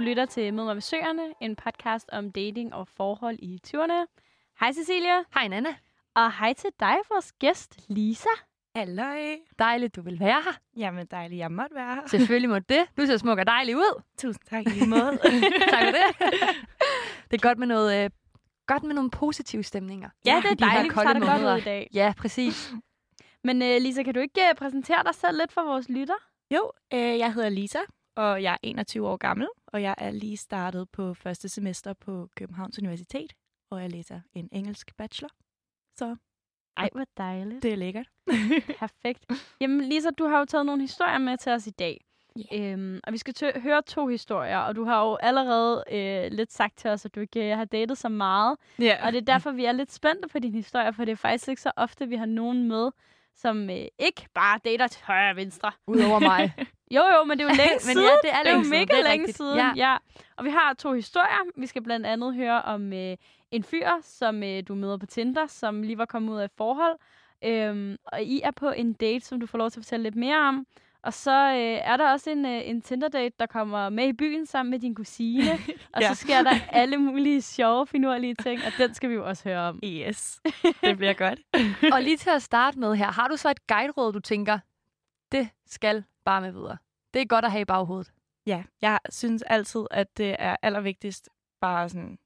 lytter til Mød mig ved Søerne, en podcast om dating og forhold i 20'erne. Hej Cecilia. Hej Nana. Og hej til dig, vores gæst, Lisa. Halløj. Dejligt, du vil være her. Jamen dejligt, jeg måtte være her. Selvfølgelig må det. Du ser smuk og dejlig ud. Tusind tak i måde. tak for det. det er godt med noget, øh, godt med nogle positive stemninger. Ja, det er de her dejligt. Vi kolde godt ud i dag. Ja, præcis. Men uh, Lisa, kan du ikke uh, præsentere dig selv lidt for vores lytter? jo, øh, jeg hedder Lisa, og jeg er 21 år gammel, og jeg er lige startet på første semester på Københavns Universitet, og jeg læser en engelsk bachelor. Så Ej, hvor dejligt. det er lækkert. Perfekt. Jamen Lisa, du har jo taget nogle historier med til os i dag. Yeah. Øhm, og vi skal tø- høre to historier, og du har jo allerede øh, lidt sagt til os, at du ikke øh, har datet så meget. Ja. Og det er derfor, vi er lidt spændte på din historie, for det er faktisk ikke så ofte, vi har nogen med, som øh, ikke bare dater til højre og venstre. Udover mig. Jo, jo, men det er jo længe Men siden. ja, det er det er jo mega Det er længe rigtigt. siden. Ja. Ja. Og vi har to historier. Vi skal blandt andet høre om øh, en fyr, som øh, du møder på Tinder, som lige var kommet ud af et forhold. Øhm, og I er på en date, som du får lov til at fortælle lidt mere om. Og så øh, er der også en, øh, en Tinder-date, der kommer med i byen sammen med din kusine. og Ja. så sker der alle mulige sjove, finurlige ting, og den skal vi jo også høre om. Yes, det bliver godt. og lige til at starte med her, har du så et guideråd, du tænker, det skal bare med videre. Det er godt at have i baghovedet. Ja, jeg synes altid, at det er allervigtigst bare sådan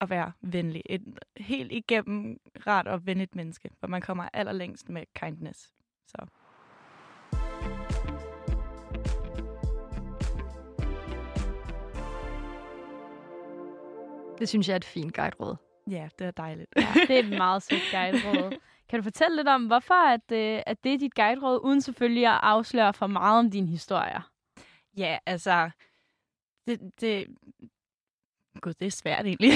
at være venlig. Et helt igennem rart og venligt menneske, for man kommer allerlængst med kindness. Så Det synes jeg er et fint guideråd. ja, det er dejligt. Ja, det er et meget sødt guideråd. Kan du fortælle lidt om, hvorfor at, øh, at det er dit guideråd, uden selvfølgelig at afsløre for meget om dine historier? Ja, altså, det, det, Gud, det er svært egentlig.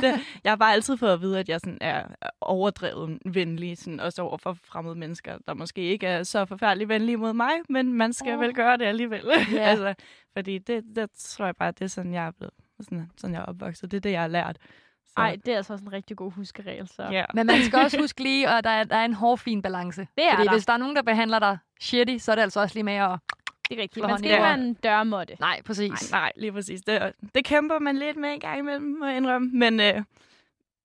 jeg har bare altid fået at vide, at jeg sådan er overdrevet venlig, sådan også over for fremmede mennesker, der måske ikke er så forfærdeligt venlige mod mig, men man skal oh. vel gøre det alligevel. Ja. altså, fordi det, det tror jeg bare, det er sådan, jeg er blevet, sådan, sådan jeg er opvokset. Det er det, jeg har lært. Nej, det er altså også en rigtig god huskeregel. Så. ja. Men man skal også huske lige, at der er, der er en hård, fin balance. Det er Fordi der. hvis der er nogen, der behandler dig shitty, så er det altså også lige med at... Det er rigtigt. Man skal ikke være en dørmåtte. Nej, præcis. Nej, lige præcis. Det, det kæmper man lidt med en gang imellem, må jeg indrømme. Men, øh,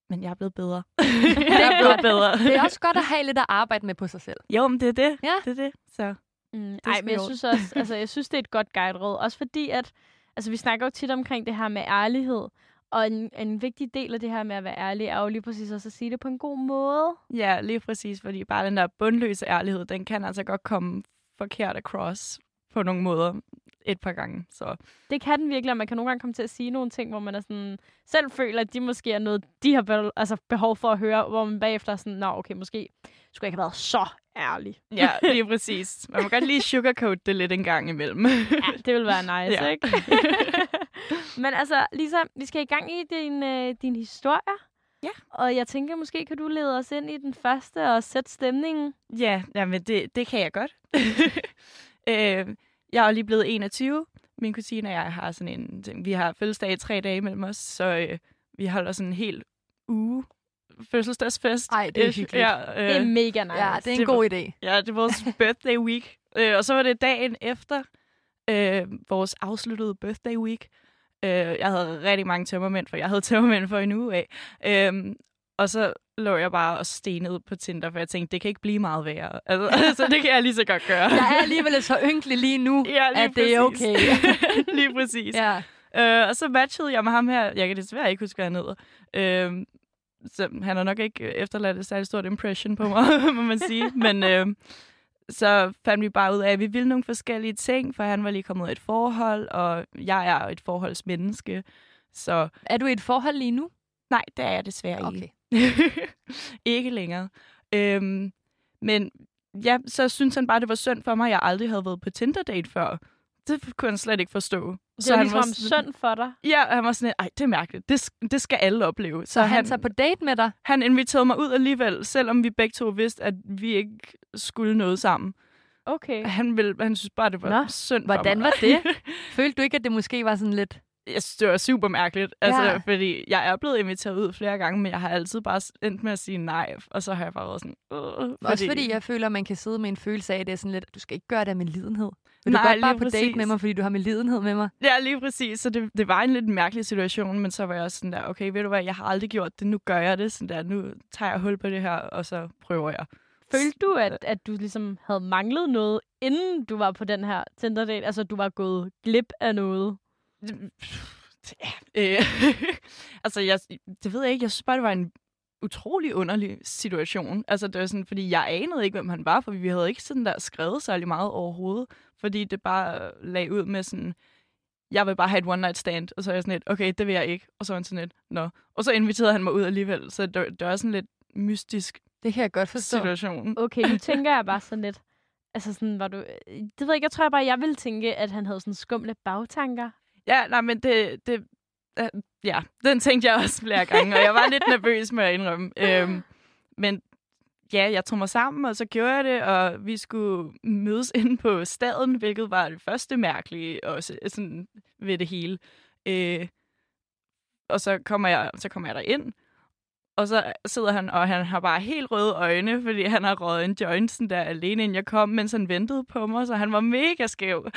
men jeg er blevet bedre. jeg er blevet bedre. Det er også godt at have lidt at arbejde med på sig selv. Jo, men det er det. Ja. Det er det. Så Mm, er Ej, men jeg synes også, altså, jeg synes, det er et godt guide-råd. Også fordi, at altså, vi snakker jo tit omkring det her med ærlighed. Og en, en vigtig del af det her med at være ærlig, er jo lige præcis også at sige det på en god måde. ja, lige præcis. Fordi bare den der bundløse ærlighed, den kan altså godt komme forkert across på nogle måder et par gange. Så Det kan den virkelig, og man kan nogle gange komme til at sige nogle ting, hvor man er sådan, selv føler, at de måske er noget, de har be- altså behov for at høre, hvor man bagefter er sådan, nå okay, måske skulle jeg ikke have været så ærlig. ja, lige præcis. Man må godt lige sugarcoat det lidt en gang imellem. Ja, det vil være nice, Ja. ikke? Men altså, Lisa, vi skal i gang i din, øh, din historie. Ja. Og jeg tænker, måske kan du lede os ind i den første og sætte stemningen. Ja, jamen det, det kan jeg godt. øh, jeg er lige blevet 21. Min kusine og jeg har sådan en ting. Vi har fødselsdag i tre dage mellem os, så øh, vi holder sådan en hel uge fødselsdagsfest. Ej, det er Øh, hyggeligt. Ja, Det er øh, mega nice. Ja, det er en Det var- god idé. ja, det er vores birthday week. Øh, og så var det dagen efter øh, vores afsluttede birthday week. Øh, jeg havde rigtig mange tømmermænd, for jeg havde tømmermænd for en uge af. Øh, og så lå jeg bare og stenede på Tinder, for jeg tænkte, det kan ikke blive meget værre. Altså, altså det kan jeg lige så godt gøre. Jeg er alligevel så ynkelig lige nu, Ja, lige at det er præcis. okay. lige præcis. ja. Øh, og så matchede jeg med ham her. Jeg kan desværre ikke huske, hvad han hedder. Øh, så han har nok ikke efterladt et særligt stort impression på mig, må man sige. Men øh, så fandt vi bare ud af, at vi ville nogle forskellige ting, for han var lige kommet ud af et forhold, og jeg er et forholdsmenneske. Så Er du i et forhold lige nu? nej, det er jeg desværre Okay. ikke. ikke længere. Øhm, men ja, så synes han bare, det var synd for mig, at jeg aldrig havde været på Tinder-date før. Det kunne han slet ikke forstå. Det er han ligesom sådan- synd for dig. Ja, han var sådan, lidt, ej, det er mærkeligt. Det, det skal alle opleve. Så han tager på date med dig? han inviterede mig ud alligevel, selvom vi begge to vidste, at vi ikke skulle noget sammen. Okay. Han, ville, han synes bare, det var Nå, synd for Hvordan mig. var det? Følte du ikke, at det måske var sådan lidt... jeg synes, det var super mærkeligt. Altså, Ja. ja. fordi jeg er blevet inviteret ud flere gange, men jeg har altid bare endt med at sige nej. Og så har jeg bare været sådan... Øh, fordi... Også fordi jeg føler, at man kan sidde med en følelse af, at det er sådan lidt, du skal ikke gøre det med lidenhed. Vil Nej, du godt bare på date præcis. med mig, fordi du har med lidenhed med mig? Ja, lige præcis. Så det, det var en lidt mærkelig situation, men så var jeg også sådan der, okay, ved du hvad, jeg har aldrig gjort det, nu gør jeg det. Sådan der, nu tager jeg hul på det her, og så prøver jeg. Følte du, at, at du ligesom havde manglet noget, inden du var på den her Tinder-date? Altså, du var gået glip af noget? Ja, øh, altså, jeg, det ved jeg ikke. Jeg synes bare, det var en utrolig underlig situation. Altså, det var sådan, fordi jeg anede ikke, hvem han var, for vi havde ikke sådan der skrevet særlig meget overhovedet. Fordi det bare lag ud med sådan, jeg vil bare have et one night stand. Og så er jeg sådan lidt, okay, det vil jeg ikke. Og så var han sådan lidt, nå. Og så inviterede han mig ud alligevel. Så det, det var sådan lidt mystisk Det kan jeg godt forstå. situation. Okay, nu tænker jeg bare sådan lidt... Altså sådan, var du... Det ved jeg ikke, jeg tror bare, jeg ville tænke, at han havde sådan skumle bagtanker. Ja, nej, men det, det øh, ja, den tænkte jeg også flere gange, og jeg var lidt nervøs med at indrømme. Øhm, men ja, jeg tog mig sammen, og så gjorde jeg det, og vi skulle mødes inde på staden, hvilket var det første mærkelige også, sådan, ved det hele. Øh, og så kommer jeg, så kommer jeg der ind, og så sidder han, og han har bare helt røde øjne, fordi han har røget en joint sådan der alene, inden jeg kom, mens han ventede på mig, så han var mega skæv.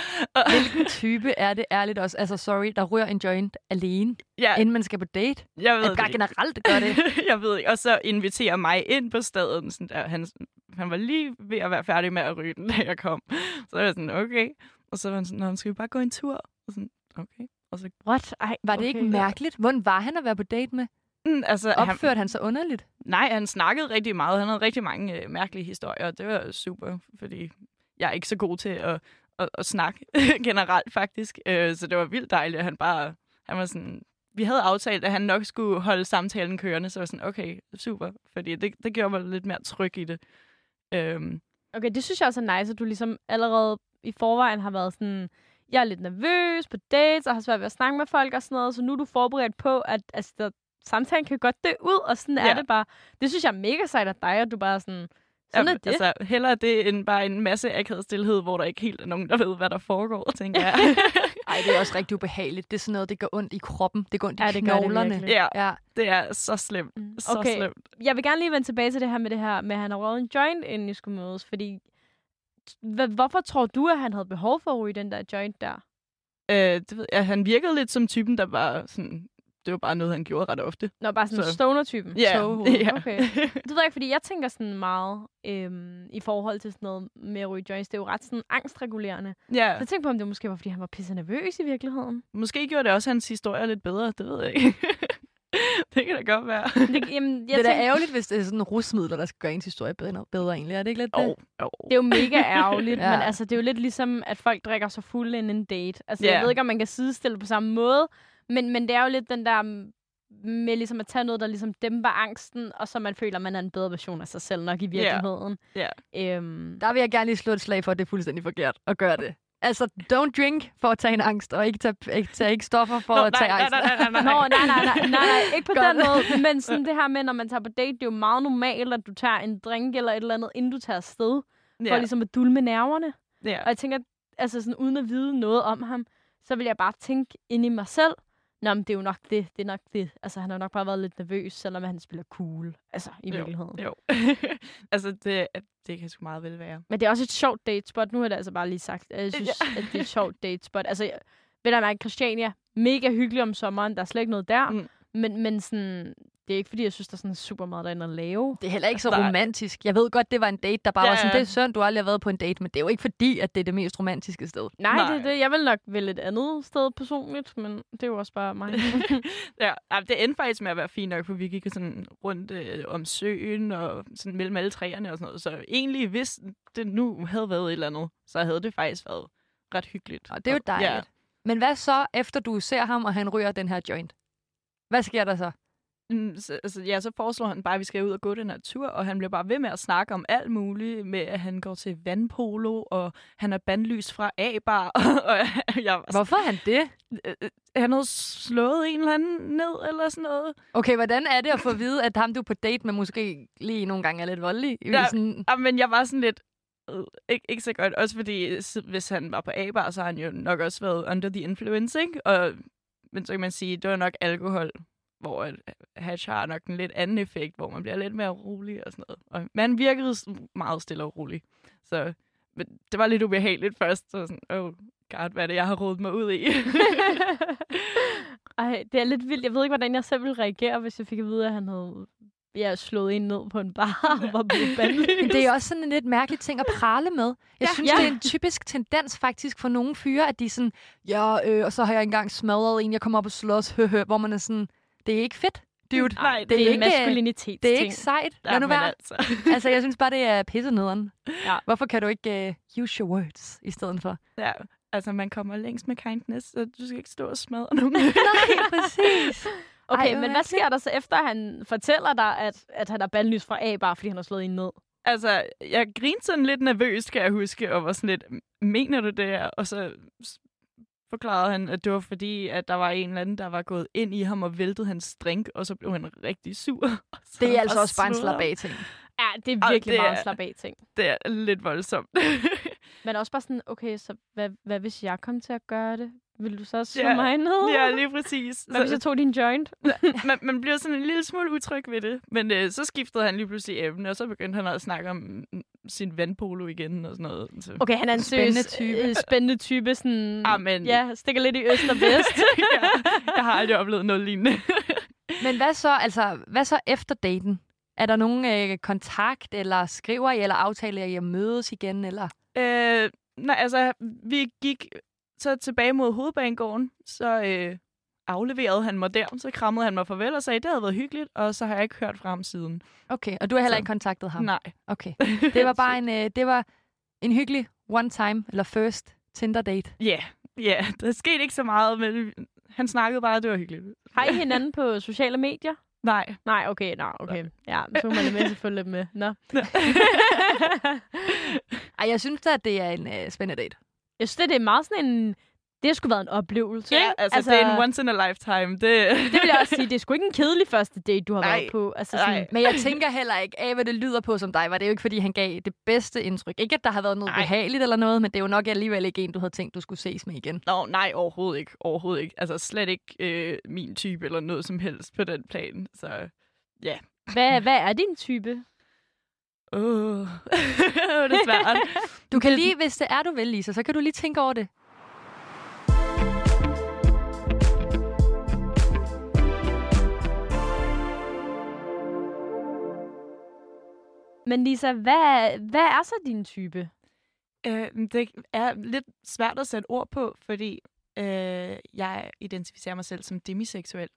Hvilken type er det ærligt også? Altså, sorry, der rører en joint alene, ja, inden man skal på date? jeg ved Eller bare det. generelt gør det. jeg ved ikke. Og så inviterer mig ind på staden. Sådan der. Han, han var lige ved at være færdig med at ryge den, da jeg kom. Så var jeg sådan, okay. Og så var han sådan, "Nå, skal vi bare gå en tur? Og sådan, okay. Og så, What? Ej, Var det okay. ikke mærkeligt? Hvordan var han at være på date med? Mm, altså, han, Opførte han sig underligt? nej, han snakkede rigtig meget. Han havde rigtig mange øh, mærkelige historier. og Det var super, fordi jeg er ikke så god til at, at, at snakke generelt, faktisk. Øh, så det var vildt dejligt, at han bare... Han var sådan, vi havde aftalt, at han nok skulle holde samtalen kørende, så jeg var sådan, okay, super. Fordi det, det gjorde mig lidt mere tryg i det. Øhm, Okay, det synes jeg også er nice, at du ligesom allerede i forvejen har været sådan, jeg er lidt nervøs på dates, og har svært ved at snakke med folk og sådan noget, så nu er du forberedt på, at altså, der, samtalen kan godt dø ud, og sådan ja. Er det bare. Det synes jeg er mega sejt af dig, at du bare sådan, sådan er det. Altså, hellere det, end bare en masse akavet stillhed, hvor der ikke helt er nogen, der ved, hvad der foregår, tænker jeg. Ej, det er også rigtig ubehageligt. Det er sådan noget, det gør ondt i kroppen. Det går ondt i Ja, det det knoglerne. virkelig. ja, ja. det er så slemt. Mm, Så okay. slemt. Jeg vil gerne lige vende tilbage til det her med det her med, at han har røget en joint, inden I skulle mødes, fordi hvorfor tror du, at han havde behov for at ryge den der joint der? Øh, det ved jeg, han virkede lidt som typen, der var sådan... Det var bare noget, han gjorde ret ofte. Nå, bare sådan Så- stoner-typen. Ja, Tågehoved. ja. Okay. Det ved jeg ikke, fordi jeg tænker sådan meget øhm, i forhold til sådan noget med at ryge joints. Det er jo ret sådan angstregulerende. Så ja, jeg tænkte på, om det måske var, fordi han var pisse nervøs i virkeligheden. måske gjorde det også hans historie lidt bedre, det ved jeg ikke. det kan da godt være. Det, jamen, jeg Det er da tænkte, ærgerligt, hvis det er sådan rusmidler, der skal gøre ens historie bedre, bedre egentlig. Er det ikke lidt det? Oh, oh. det er jo mega ærgerligt, Ja. men altså, det er jo lidt ligesom, at folk drikker sig fulde inden en date. Altså, Ja. jeg ved ikke, om man kan sidestille på samme måde, men, men det er jo lidt den der med ligesom at tage noget, der ligesom dæmper angsten, og så man føler, at man er en bedre version af sig selv nok i virkeligheden. Ja. Øhm, Der vil jeg gerne lige slå et slag for, at det er fuldstændig forkert at gøre det. Altså, don't drink for at tage en angst, og ikke tage, ikke, tage ikke stoffer for Nå, at tage nej, angst. nej, nej, nej, nej. nej, nej, nej, nej, nej, ikke på Godt. den måde. Men sådan det her med, når man tager på date, det er jo meget normalt, at du tager en drink eller et eller andet, inden du tager afsted, for Ja, ligesom at dulme nerverne. ja. Og jeg tænker, altså sådan, uden at vide noget om ham, så vil jeg bare tænke ind i mig selv, Nå, men det er jo nok det, det er nok det. Altså, han har nok bare været lidt nervøs, selvom han spiller cool, altså i Jo. virkeligheden. Jo. altså, det, det kan sgu meget vel være. Men det er også et sjovt date spot. Nu har det altså bare lige sagt. Jeg synes, Ja. at det er et sjovt date spot. Altså, ved du mærke, Christiania, mega hyggelig om sommeren. Der er slet ikke noget der. Mm. Men, men sådan, det er ikke, fordi jeg synes, der er sådan super meget derinde at lave. Det er heller ikke så Nej. romantisk. Jeg ved godt, det var en date, der bare Ja, var sådan, det er synd, du aldrig har været på en date, men det er jo ikke fordi, at det er det mest romantiske sted. Nej, Nej. det er det. Jeg vil nok vælge et andet sted personligt, men det er jo også bare mig. Ja, det endte faktisk med at være fint nok, for vi gik sådan rundt øh, om søen og sådan mellem alle træerne og sådan noget. Så egentlig, hvis det nu havde været et eller andet, så havde det faktisk været ret hyggeligt. Og det er jo dejligt. Ja. Men hvad så, efter du ser ham, og han ryger den her joint? Hvad sker der så? Mm, Så, altså, ja, så foreslår han bare, at vi skal ud og gå den her tur, og han bliver bare ved med at snakke om alt muligt, med at han går til vandpolo, og han er bandlys fra A-bar, og jeg var Hvorfor er han det? øh, øh, han havde slået en eller anden ned, eller sådan noget. Okay, hvordan er det at få at vide, at ham, du er på date med, måske lige nogle gange er lidt voldelig? Ja. Sådan, Ja, men jeg var sådan lidt... Øh, ikke, ikke så godt. Også fordi, hvis han var på A-bar, så har han jo nok også været under the influence, ikke? Og men så kan man sige, det var nok alkohol, hvor hash har nok en lidt anden effekt, hvor man bliver lidt mere rolig og sådan noget. Og man virkede meget stille og rolig. Så men det var lidt ubehageligt først. Så sådan, oh god, hvad er det, jeg har rodet mig ud i? Ej, det er lidt vildt. Jeg ved ikke, hvordan jeg selv ville reagere, hvis jeg fik at vide, at han havde ja, slået en ned på en bar og var blevet det er også sådan en lidt mærkelig ting at prale med. Jeg Ja. synes, Ja. det er en typisk tendens faktisk for nogle fyre, at de er sådan, ja, øh, og så har jeg engang smadret en, jeg kommer op og slås, høhø, hvor man er sådan, det er ikke fedt, dude. Nej, det Det er er ikke- maskulinitetsting. Det er ikke sejt. Lad nu være. altså. Altså, jeg synes bare, det er pissenederen. Ja. Hvorfor kan du ikke uh, use your words i stedet for? Ja, altså man kommer længst med kindness, så du skal ikke stå og smadre nogen. Nej, præcis. Okay, Ej, men hvad sker der så efter, at han fortæller dig, at, at han er bandlyst fra A, bare fordi han har slået en ned? altså, jeg grinede sådan lidt nervøst, kan jeg huske, og var sådan lidt, mener du det her? Og så forklarede han, at det var fordi, at der var en eller anden, der var gået ind i ham og væltede hans drink, og så blev han rigtig sur. Det er altså også bare en slap af ting. Ja, det er virkelig det meget er- slap af ting. Det er lidt voldsomt. Men også bare sådan, okay, så hvad, hvad hvis jeg kom til at gøre det? Vil du så også slå Ja, mig ned? ja, lige præcis. Hvad hvis Så, jeg tog din joint? man, man bliver sådan en lille smule utryg ved det. Men øh, så skiftede han lige pludselig emne, og så begyndte han at snakke om mm, sin vandpolo igen og sådan noget. Så. Okay, han er en Spændende type. øh, spændende type. Sådan, Amen. Ja, stikker lidt i øst og vest. ja, jeg har aldrig oplevet noget lignende. Men hvad så, altså, hvad så efter daten? Er der nogen øh, kontakt, eller skriver I, eller aftaler I at mødes igen? Eller? Øh, nej, altså, vi gik så tilbage mod hovedbanegården, så øh, afleverede han mig der, så krammede han mig farvel og sagde, det havde været hyggeligt, og så har jeg ikke hørt fra ham siden. Okay, og du har heller Så- ikke kontaktet ham? Nej. Okay. Det var bare en, øh, det var en hyggelig one time, eller first Tinder date. Ja, ja, der skete ikke så meget, men han snakkede bare, at det var hyggeligt. Har I hinanden på sociale medier? Nej. Nej, okay, nej, okay. Ja, så må man det med selvfølgelig med. Nå. Ej, jeg synes da, at det er en øh, spændende date. Jeg synes, det er meget sådan en... Det har sgu været en oplevelse, Ja, ikke? altså, altså, det er en once in a lifetime. Det, det vil jeg også sige. Det er sgu ikke en kedelig første date, du har Nej. været på. Altså, sådan, Nej. Men jeg tænker heller ikke, af hvad det lyder på som dig, var det jo ikke, fordi han gav det bedste indtryk. Ikke, at der har været noget Nej. behageligt eller noget, men det er jo nok alligevel ikke en, du havde tænkt, du skulle ses med igen. Nå, nej, overhovedet ikke. Overhovedet ikke. Altså, slet ikke øh, min type eller noget som helst på den plan. Så, Hvad, hvad er din type? Oh. det er svært. Du kan lige, hvis det er, du vil, Lisa, så kan du lige tænke over det. Men Lisa, hvad, hvad er så din type? Øh, det er lidt svært at sætte ord på, fordi øh, jeg identificerer mig selv som demiseksuel,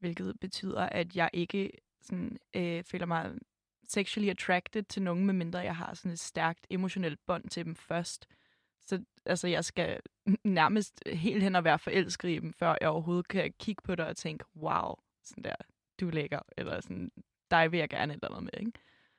hvilket betyder, at jeg ikke sådan, øh, føler mig sexually attracted til nogen, medmindre jeg har sådan et stærkt emotionelt bånd til dem først. Så altså, jeg skal nærmest helt hen og være forelsket i dem, før jeg overhovedet kan kigge på dig og tænke, wow, sådan der, du er lækker, eller sådan, dig vil jeg gerne et eller andet med, ikke?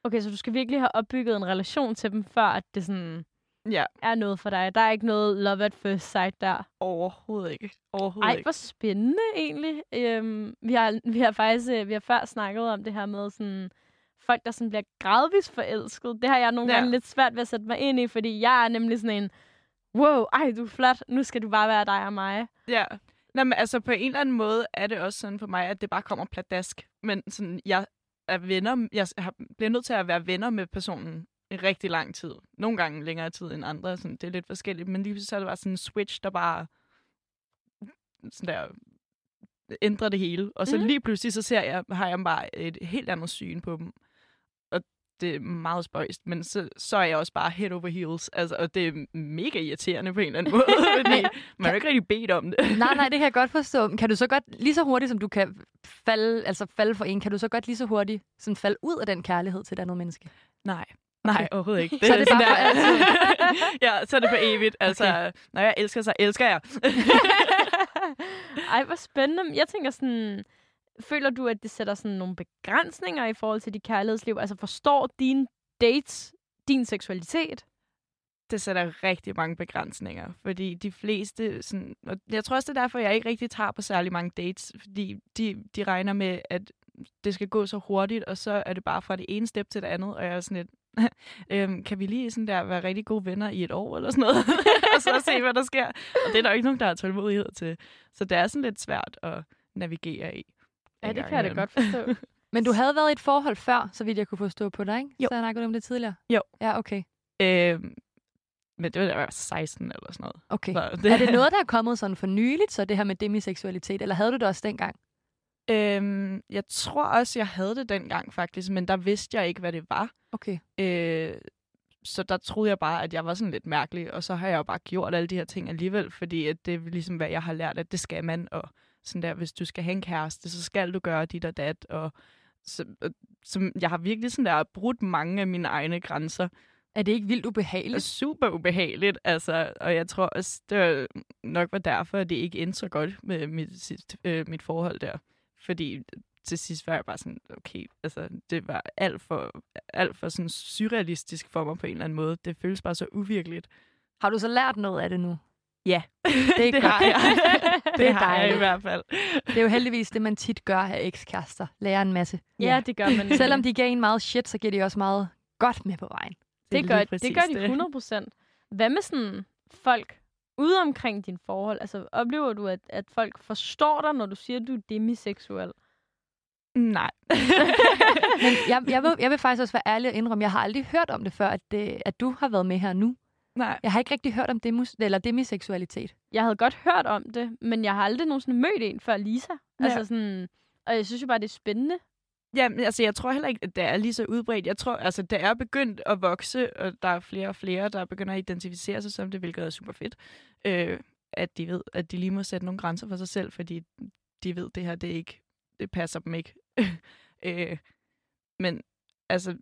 Okay, så du skal virkelig have opbygget en relation til dem, før at det sådan Ja, er noget for dig. Der er ikke noget love at first sight der. overhovedet ikke. Overhovedet Ej, hvor spændende egentlig. Øhm, vi, har, vi har faktisk øh, vi har før snakket om det her med sådan, folk, der sådan bliver gradvist forelsket. Det har jeg nogle Ja. gange lidt svært ved at sætte mig ind i, fordi jeg er nemlig sådan en, wow, ej, du er flot, nu skal du bare være dig og mig. Ja. Nå, men altså på en eller anden måde er det også sådan for mig, at det bare kommer pladask. Men sådan, jeg er venner, jeg har, bliver nødt til at være venner med personen i rigtig lang tid. Nogle gange længere tid end andre. Sådan, det er lidt forskelligt. Men lige pludselig så er det bare sådan en switch, der bare sådan der, ændrer det hele. Og så Mhm. lige pludselig så ser jeg, har jeg bare et helt andet syn på dem. Det er meget spøjst, men så, så er jeg også bare head over heels. Altså, og det er mega irriterende på en eller anden måde, fordi man er jo ikke rigtig bedt om det. Nej, nej, det kan jeg godt forstå. Men Kan du så godt, lige så hurtigt som du kan falde, altså falde for en, kan du så godt lige så hurtigt sådan falde ud af den kærlighed til et andet menneske? Nej. Nej, overhovedet ikke. Så er det bare for der- ja, så er det for evigt. Altså, okay. når jeg elsker, så elsker jeg. Ej, hvor spændende. Jeg tænker sådan, føler du, at det sætter sådan nogle begrænsninger i forhold til dit kærlighedsliv? Altså forstår dine dates din seksualitet? det sætter rigtig mange begrænsninger, fordi de fleste, sådan, og jeg tror også, det er derfor, jeg ikke rigtig tager på særlig mange dates, fordi de, de regner med, at det skal gå så hurtigt, og så er det bare fra det ene step til det andet, og jeg er sådan lidt, øhm, kan vi lige sådan der være rigtig gode venner i et år eller sådan noget, og så se, hvad der sker. Og det er der jo ikke nogen, der har tålmodighed til. Så det er sådan lidt svært at navigere i. Ja, det kan jeg da godt forstå. Men du havde været i et forhold før, så vidt jeg kunne forstå på dig, ikke? Jo. Så snakkede om det tidligere. Jo. Ja, okay. Øhm, men det var da jeg var 16 eller sådan noget. okay. Så det, Er det noget, der er kommet sådan for nyligt, så det her med demiseksualitet, eller havde du det også dengang? Øhm, jeg tror også, jeg havde det dengang faktisk, men der vidste jeg ikke, hvad det var. Okay. Øh, så der troede jeg bare, at jeg var sådan lidt mærkelig, og så har jeg jo bare gjort alle de her ting alligevel, fordi at det er ligesom, hvad jeg har lært, at det skal man, og sådan der, hvis du skal have en kæreste, så skal du gøre dit og dat, og så, som, jeg har virkelig sådan der brudt mange af mine egne grænser. Er det ikke vildt Det er ubehageligt? super ubehageligt, altså, og jeg tror også, det var nok var derfor, at det ikke endte så godt med mit, sidst, øh, mit forhold der. Fordi til sidst var jeg bare sådan, okay, altså, det var alt for, alt for sådan surrealistisk for mig på en eller anden måde. Det føles bare så uvirkeligt. Har du så lært noget af det nu? Ja, Det er det godt. har jeg. det, Det er har jeg dejligt. i hvert fald. Det er jo heldigvis det, man tit gør af ekskærester. Lærer en masse. ja, det gør man. Selvom de giver en meget shit, så giver de også meget godt med på vejen. det, er gør, det gør de 100 procent. Hvad med sådan folk ude omkring din forhold? Altså, oplever du, at, at folk forstår dig, når du siger, at du er demiseksuel? Nej. Men jeg, jeg, vil, jeg vil faktisk også være ærlig og indrømme, jeg har aldrig hørt om det før, at, det, at du har været med her nu. Nej. Jeg har ikke rigtig hørt om demus, eller demiseksualitet. Jeg havde godt hørt om det, men jeg har aldrig nogensinde mødt en før Lisa. Ja. Altså sådan, og jeg synes jo bare, det er spændende. Ja, men altså, jeg tror heller ikke, at det er lige så udbredt. Jeg tror, altså, det er begyndt at vokse, og der er flere og flere, der begynder at identificere sig som det, hvilket er super fedt. Øh, at de ved, at de lige må sætte nogle grænser for sig selv, fordi de ved, det her, det er ikke, det passer dem ikke. øh, men altså,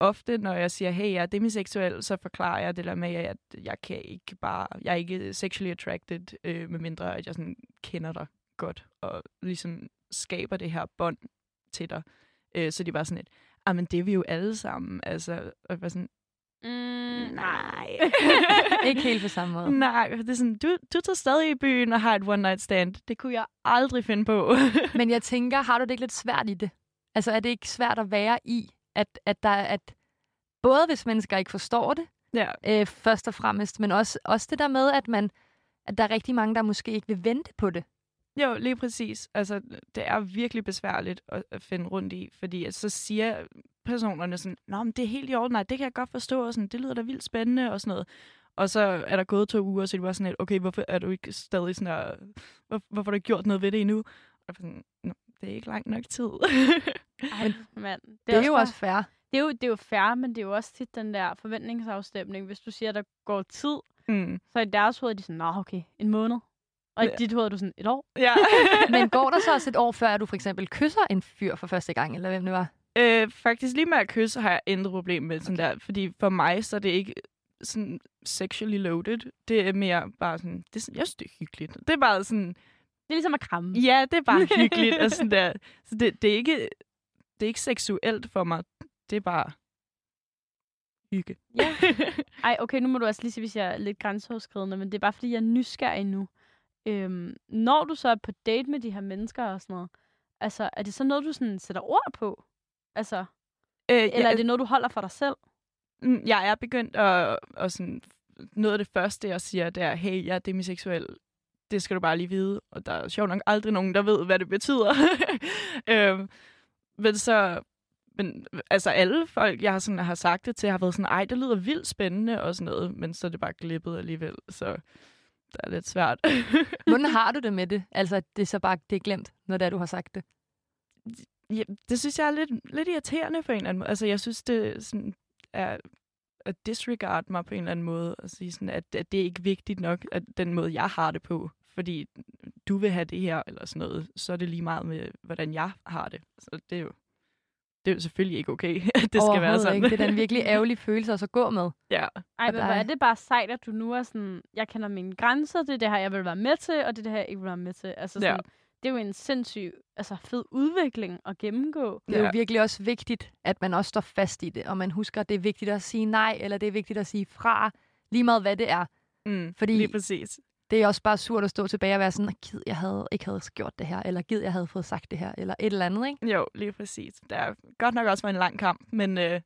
ofte, når jeg siger, hey, jeg er demiseksuel, så forklarer jeg det der med, at jeg kan ikke bare, jeg er ikke sexually attracted, øh, medmindre at jeg sådan kender dig godt, og ligesom skaber det her bånd til dig. Øh, så de var sådan et, ah, men det er vi jo alle sammen. Altså, og jeg var sådan, Mm, nej. Ikke helt på samme måde. nej, det er sådan, du, du tager stadig i byen og har et one night stand. Det kunne jeg aldrig finde på. Men jeg tænker, har du det ikke lidt svært i det? Altså er det ikke svært at være i, at, at der at både hvis mennesker ikke forstår det, ja, øh, først og fremmest, men også, også det der med, at man at der er rigtig mange, der måske ikke vil vente på det. jo, lige præcis. Altså, det er virkelig besværligt at, at finde rundt i, fordi at så siger personerne sådan, Nå, men det er helt i orden, nej, det kan jeg godt forstå, og sådan, det lyder da vildt spændende, og sådan noget. Og så er der gået to uger, så det var sådan et, okay, hvorfor er du ikke stadig sådan der, hvor, hvorfor har du ikke gjort noget ved det endnu? Og sådan, Nå, det er ikke lang nok tid. Ej, mand. Det Det er, jo bare- også fair. Det er jo, det er jo fair, men det er jo også tit den der forventningsafstemning. Hvis du siger, at der går tid, mm. så i deres hoved er de sådan, nå okay, en måned. Og i Ja. dit hoved er du sådan, et år. Ja. Men går der så også et år før, at du for eksempel kysser en fyr for første gang, eller hvem det var? Øh, faktisk lige med at kysse har jeg intet problem med sådan der, fordi for mig så er det ikke sådan sexually loaded. Det er mere bare sådan, det er sådan, jeg synes, det er hyggeligt. Det er bare sådan, Det er ligesom at kramme. ja, det er bare hyggeligt. og sådan der. Så det, det, er ikke, det er ikke seksuelt for mig. Det er bare hygge. Ja. Ej, okay, nu må du også lige sige, hvis jeg er lidt grænseoverskridende, men det er bare, fordi jeg er nysgerrig nu. Øhm, når du så er på date med de her mennesker og sådan noget, altså, er det så noget, du sådan sætter ord på? Altså, øh, eller er det noget, du holder for dig selv? Mm, Jeg er begyndt at, at sådan, noget af det første, jeg siger, det er, hey, jeg er demiseksuel. Det skal du bare lige vide. Og der er sjovt nok aldrig nogen, der ved, hvad det betyder. øhm, men så, men altså alle folk, jeg har, sådan, har sagt det til, har været sådan, ej, det lyder vildt spændende og sådan noget, men så er det bare glippet alligevel, så det er lidt svært. Hvordan har du det med det? Altså, at det er så bare det er glemt, når det er, du har sagt det. ja, det synes jeg er lidt, lidt irriterende på en eller anden måde. Altså, jeg synes, det sådan er at disregard mig på en eller anden måde, og sige sådan, at, at det er ikke vigtigt nok, at den måde, jeg har det på, fordi du vil have det her, eller sådan noget, så er det lige meget med, hvordan jeg har det. Så det er jo, det er jo selvfølgelig ikke okay, at det skal være sådan. Ikke. Det er en virkelig ærgerlig følelse at så gå med. ja. Ej, Og men hvor er det bare sejt, at du nu er sådan, jeg kender mine grænser, det er det her, jeg vil være med til, og det er det her, jeg ikke vil være med til. Altså Ja. sådan, det er jo en sindssyg, altså fed udvikling at gennemgå. Det er Ja. jo virkelig også vigtigt, at man også står fast i det, og man husker, at det er vigtigt at sige nej, eller det er vigtigt at sige fra, lige meget hvad det er. Mm, Fordi- Lige præcis. Det er også bare surt at stå tilbage og være sådan, gid, jeg havde ikke havde gjort det her, eller gid, jeg havde fået sagt det her, eller et eller andet, ikke? Jo, lige præcis. Det er godt nok også været en lang kamp, men øh,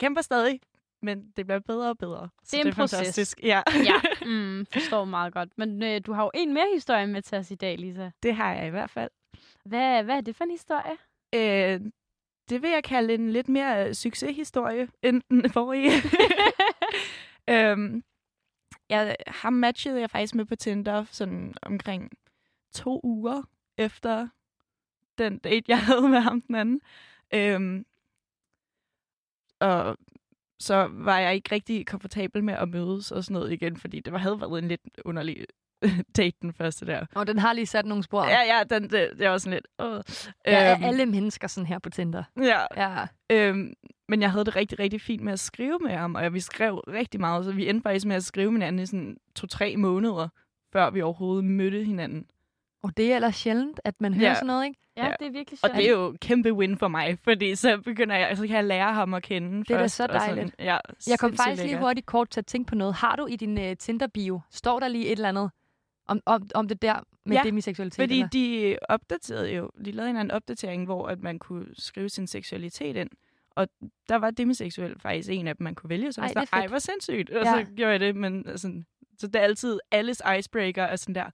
kæmper stadig, men det bliver bedre og bedre. Så Det er en proces. fantastisk. Ja, ja, mm, forstår meget godt. Men øh, du har jo en mere historie med til os i dag, Lisa. det har jeg i hvert fald. Hvad, hvad er det for en historie? Øh, det vil jeg kalde en lidt mere øh, succeshistorie end den forrige. øhm, jeg, ham matchede jeg faktisk med på Tinder sådan omkring to uger efter den date, jeg havde med ham den anden. Øhm, og så var jeg ikke rigtig komfortabel med at mødes og sådan noget igen, fordi det var, havde været en lidt underlig date, den første der. Og den har lige sat nogle spor. Ja, ja, den, det, det var sådan lidt... Øh. Ja, er alle mennesker sådan her på Tinder? Ja, Ja. Øhm, men jeg havde det rigtig, rigtig fint med at skrive med ham, og vi skrev rigtig meget, så vi endte faktisk med at skrive med hinanden i sådan to-tre måneder, før vi overhovedet mødte hinanden. Og det er ellers sjældent, at man hører Ja. sådan noget, ikke? Ja, Ja. det er virkelig Og sjovt. det er jo kæmpe win for mig, fordi så begynder jeg, så kan jeg lære ham at kende Det er da først, så og sådan- dejligt. ja, Jeg kom faktisk lige hurtigt kort til at tænke på noget. Har du i din uh, Tinder-bio, står der lige et eller andet om, om, om det der med Ja, demiseksualitet? Fordi eller? de opdaterede jo, de lavede en eller anden opdatering, hvor at man kunne skrive sin seksualitet ind. Og der var demiseksuel faktisk en af dem, man kunne vælge. Så det er var Ej, hvor sindssygt. Og Ja. så gjorde jeg det, men altså, så det er altid alles icebreaker er sådan der,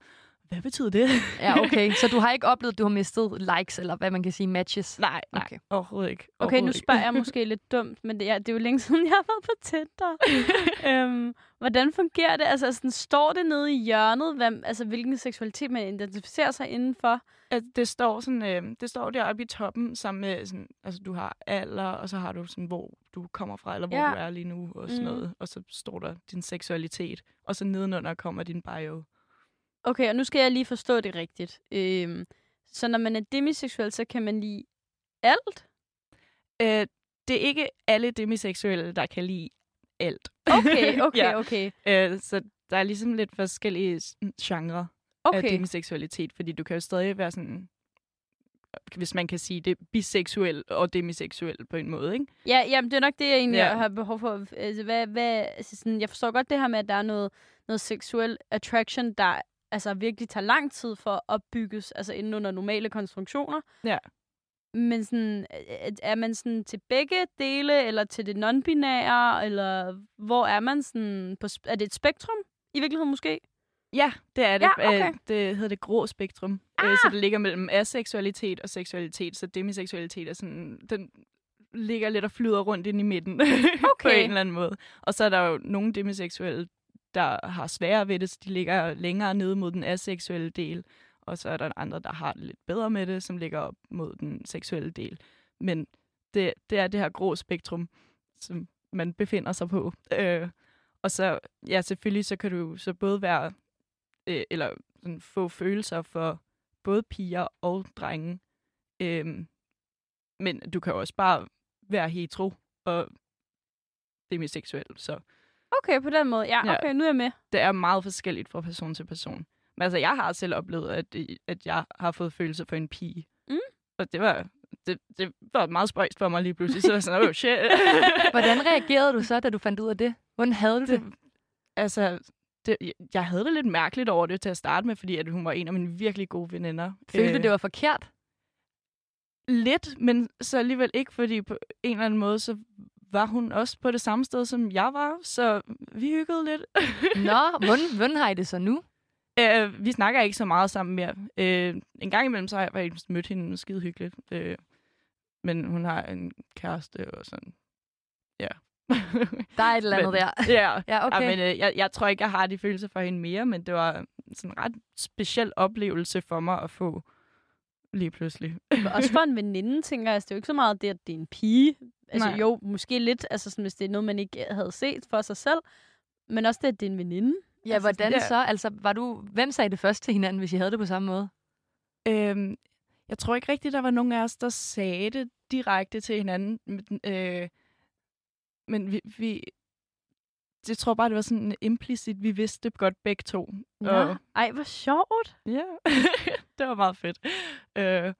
hvad betyder det? Ja, okay. Så du har ikke oplevet, at du har mistet likes, eller hvad man kan sige, matches? nej, nej, Okay. overhovedet ikke. Okay, nu Overhovedet spørger jeg måske lidt dumt, men det er, det er jo længe siden, jeg har været på Tinder. øhm, hvordan fungerer det? Altså, sådan, står det nede i hjørnet, hvad, altså, hvilken seksualitet man identificerer sig indenfor? At det står sådan, øh, det står deroppe i toppen sammen med sådan, altså du har alder, og så har du sådan, hvor du kommer fra, eller hvor Ja. du er lige nu, og sådan Mhm. noget. Og så står der din seksualitet, og så nedenunder kommer din bio. Okay, og nu skal jeg lige forstå det rigtigt. Øhm, så når man er demiseksuel, så kan man lide alt? Øh, det er ikke alle demiseksuelle, der kan lide alt. Okay, okay, Ja. okay. Øh, så der er ligesom lidt forskellige sådan, genrer af Okay, demiseksualitet, fordi du kan jo stadig være sådan, hvis man kan sige det, biseksuel og demiseksuel på en måde, ikke? ja, jamen, det er nok det, jeg egentlig Ja. har behov for. Altså, hvad, hvad, altså, sådan, jeg forstår godt det her med, at der er noget, noget seksuel attraction, der altså, virkelig tager lang tid for at opbygges, altså inden under normale konstruktioner. Ja. Men sådan, er- er man sådan til begge dele, eller til det non-binære, eller hvor er man sådan på, er det et spektrum i virkeligheden måske? Ja, det er det. Ja, okay. Øh, Det hedder det grå spektrum. Ah! Så det ligger mellem aseksualitet og seksualitet, så demiseksualitet er sådan, den ligger lidt og flyder rundt ind i midten på Okay. en eller anden måde. Og så er der jo nogle demiseksuelle, der har sværere ved det, så de ligger længere nede mod den aseksuelle del. Og så er der andre, der har det lidt bedre med det, som ligger op mod den seksuelle del. Men det, det er det her grå spektrum, som man befinder sig på. Øh, og så, ja, selvfølgelig, så kan du så både være, øh, eller sådan, få følelser for både piger og drenge. Øhm, men du kan også bare være hetero og demiseksuel, så Okay, på den måde. Ja, Ja. okay, nu er jeg med. det er meget forskelligt fra person til person. Men altså, jeg har selv oplevet, at, at jeg har fået følelser for en pige. Mm. Og det var, det, det var meget spøjst for mig lige pludselig. Så var sådan, oh shit. Hvordan reagerede du så, da du fandt ud af det? Hvordan havde du det? det, altså, det, jeg havde det lidt mærkeligt over det til at starte med, fordi at hun var en af mine virkelig gode veninder. Følte du, Øh, det var forkert? Lidt, men så alligevel ikke, fordi på en eller anden måde, så var hun også på det samme sted, som jeg var, så vi hyggede lidt. Nå, hvordan, hvordan har I det så nu? Øh, vi snakker ikke så meget sammen mere. Øh, en gang imellem så har jeg faktisk mødt hende skide hyggeligt. Øh, men hun har en kæreste og sådan. Ja. Der er et eller andet Men- der. ja. Ja, okay. Ja, men øh, jeg, jeg tror ikke, jeg har de følelser for hende mere, men det var sådan en ret speciel oplevelse for mig at få lige pludselig. Også for en veninde, tænker jeg. Altså, det er jo ikke så meget det, at det er en pige. Altså Nej. jo, måske lidt, altså sådan, hvis det er noget, man ikke havde set for sig selv. Men også det, at det er en veninde. Ja, Altså, hvordan ja. så? Altså, var du, hvem sagde det først til hinanden, hvis I havde det på samme måde? Øhm, jeg tror ikke rigtigt, der var nogen af os, der sagde det direkte til hinanden. Men, øh, men vi, vi... Jeg tror bare, det var sådan implicit, vi vidste det godt begge to. Nå, Og, ej, hvor sjovt. ja, det var meget fedt. Øh,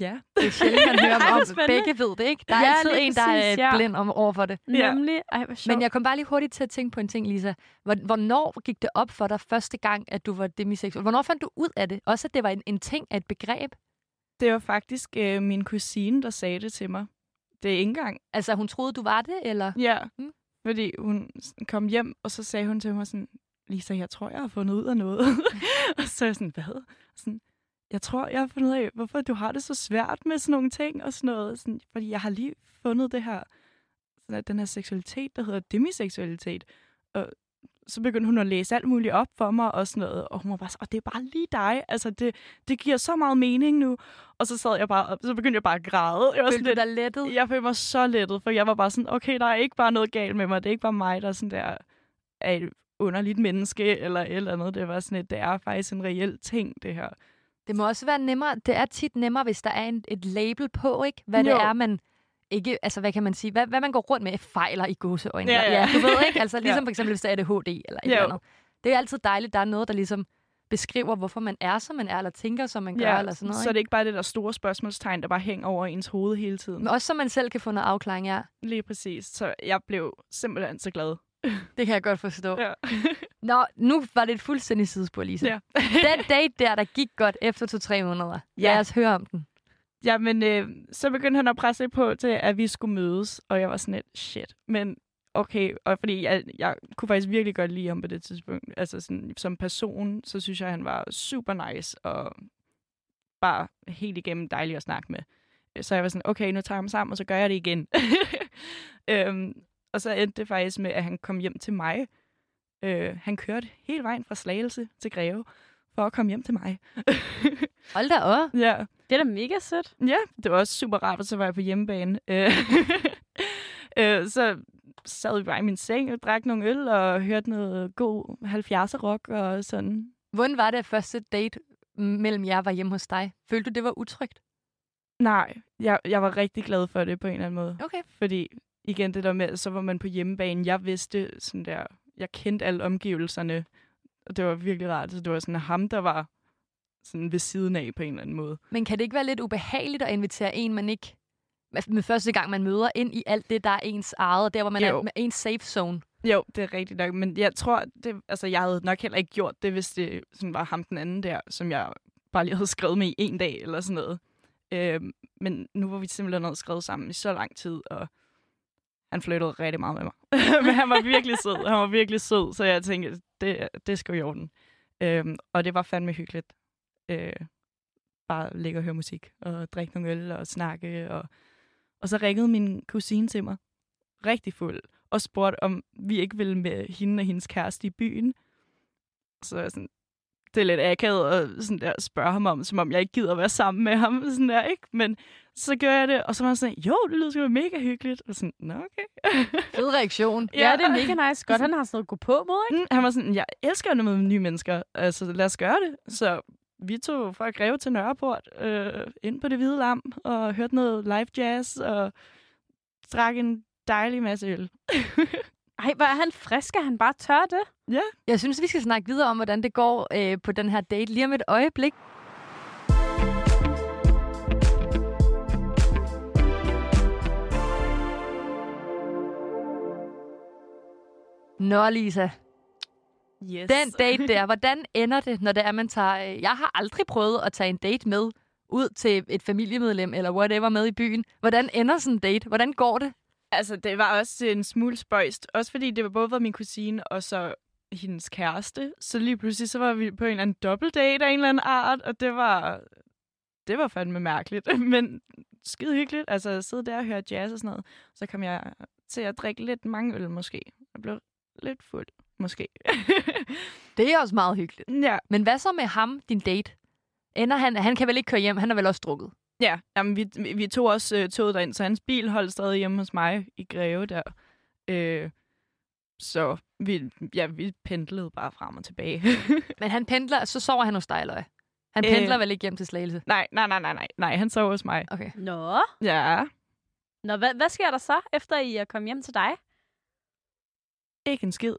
ja. Det er sjældent, man hører om, begge ved det, ikke? Der er Ja, altid en, der er ja. blind om, over for det. Ja. Nemlig. Ej, hvor sjovt. Men jeg kom bare lige hurtigt til at tænke på en ting, Lisa. Hvor- Hvornår gik det op for dig første gang, at du var demiseksuel? Hvornår fandt du ud af det? Også at det var en, en ting af et begreb? Det var faktisk øh, min kusine, der sagde det til mig. Det ikke engang. Altså, hun troede, du var det, eller? Ja, Mm. fordi hun kom hjem, og så sagde hun til mig sådan, Lisa, jeg tror, jeg har fundet ud af noget. og så er jeg sådan, hvad? Sådan, jeg tror, jeg har fundet ud af, hvorfor du har det så svært med sådan nogle ting og sådan noget. Sådan, fordi jeg har lige fundet det her, sådan, at den her seksualitet, der hedder demiseksualitet. Og så begyndte hun at læse alt muligt op for mig og sådan noget. Og hun var bare så, og det er bare lige dig. Altså, det, det giver så meget mening nu. Og så sad jeg bare så begyndte jeg bare at græde. Jeg var sådan Følte lidt, dig lettet? jeg følte mig så lettet, for jeg var bare sådan, okay, der er ikke bare noget galt med mig. Det er ikke bare mig, der er sådan der, er et underligt menneske, eller et eller andet. Det var sådan et, det er faktisk en reel ting, det her. Det må også være nemmere. Det er tit nemmere, hvis der er en, et label på, ikke? Hvad Jo. det er, man ikke, altså hvad kan man sige, hvad, hvad man går rundt med fejler i gåseøjne. Ja, ja. ja, du ved ikke, altså Ja. ligesom for eksempel, hvis der er ADHD eller et Jo. eller andet. Det er altid dejligt, der er noget, der ligesom beskriver, hvorfor man er, som man er, eller tænker, som man gør, eller sådan noget. så det er ikke bare det der store spørgsmålstegn, der bare hænger over ens hoved hele tiden. Men også så man selv kan få noget afklaring, ja. Lige præcis. Så jeg blev simpelthen så glad. Det kan jeg godt forstå. Ja. Nå, nu var det et fuldstændig sidespor, Lisa. Ja. Den date der, der gik godt efter to-tre måneder. Ja. Lad os høre om den. Ja, men øh, så begyndte han at presse på til, at vi skulle mødes, og jeg var sådan lidt, shit. Men okay, og fordi jeg, jeg kunne faktisk virkelig godt lide ham på det tidspunkt. Altså sådan, som person, så synes jeg, han var super nice, og bare helt igennem dejlig at snakke med. Så jeg var sådan, okay, nu tager jeg ham sammen, og så gør jeg det igen. øhm, og så endte det faktisk med, at han kom hjem til mig. Øh, han kørte hele vejen fra Slagelse til Greve, for at komme hjem til mig. Hold da op. ja, Det er da mega sødt. Ja, det var også super rart, og så var jeg på hjemmebane. Øh, øh, så sad vi bare i min seng og drak nogle øl og hørte noget god 70'er rock og sådan. Hvordan var det, at første date mellem jer var hjemme hos dig? Følte du, det var utrygt? Nej, jeg, jeg var rigtig glad for det på en eller anden måde. Okay. Fordi igen det der med, så var man på hjemmebane. Jeg vidste sådan der, jeg kendte alle omgivelserne. Og det var virkelig rart. Så det var sådan ham, der var sådan ved siden af på en eller anden måde. Men kan det ikke være lidt ubehageligt at invitere en, man ikke med første gang, man møder ind i alt det, der er ens eget, og der, hvor man Jo. er med ens safe zone? Jo, det er rigtigt nok, men jeg tror, det, altså, jeg havde nok heller ikke gjort det, hvis det sådan var ham den anden der, som jeg bare lige havde skrevet med i en dag eller sådan noget. Øhm, men nu var vi simpelthen havde skrevet sammen i så lang tid, og han flyttede rigtig meget med mig. men han var virkelig sød, han var virkelig sød, så jeg tænkte, det, det skal i orden. Øhm, og det var fandme hyggeligt. Øh, bare ligge og høre musik, og drikke nogle øl og snakke. Og, og så ringede min kusine til mig, rigtig fuld, og spurgte, om vi ikke ville med hende og hendes kæreste i byen. Så er jeg sådan, det er lidt akavet at sådan der, spørge ham om, som om jeg ikke gider at være sammen med ham. Sådan der, ikke? Men så gør jeg det, og så var han sådan, jo, det lyder sgu mega hyggeligt. Og sådan, nå okay. Fed reaktion. Ja, det er mega nice. Godt, han har sådan noget gå på med, ikke? Mm, Han var sådan, jeg elsker at møde nye mennesker, altså lad os gøre det. Så vi tog fra Greve til Nørreport, øh, ind på det hvide lam, og hørte noget live jazz, og drak en dejlig masse øl. Ej, hvor er han frisk, at han bare tør det. Jeg synes, vi skal snakke videre om, hvordan det går øh, på den her date lige om et øjeblik. Nå, Lisa. Yes. Den date der, hvordan ender det, når det er, man tager... Øh, jeg har aldrig prøvet at tage en date med ud til et familiemedlem eller whatever med i byen. Hvordan ender sådan en date? Hvordan går det? Altså, det var også en smule spøjst. Også fordi det var både var min kusine og så hendes kæreste. Så lige pludselig så var vi på en eller anden dobbeltdate af en eller anden art, og det var, det var fandme mærkeligt. Men skide hyggeligt. Altså, at sidde der og høre jazz og sådan noget. Så kom jeg til at drikke lidt mange øl måske. Jeg blev lidt fuld, måske. Det er også meget hyggeligt. ja, Men hvad så med ham, din date? Ender han, han kan vel ikke køre hjem, han er vel også drukket? ja. Jamen, vi, vi tog også øh, toget derind, så hans bil holdt stadig hjemme hos mig i Greve der. Øh, så vi, ja, vi pendlede bare frem og tilbage. Men han pendler, så sover han hos dig, eller hvad? Han Øh. pendler vel ikke hjem til Slagelse? Nej, nej, nej, nej, nej. Nej, han sov hos mig. Okay. Nå. Ja, Nå, hvad, hvad sker der så, efter I er kommet hjem til dig? Ikke en skid.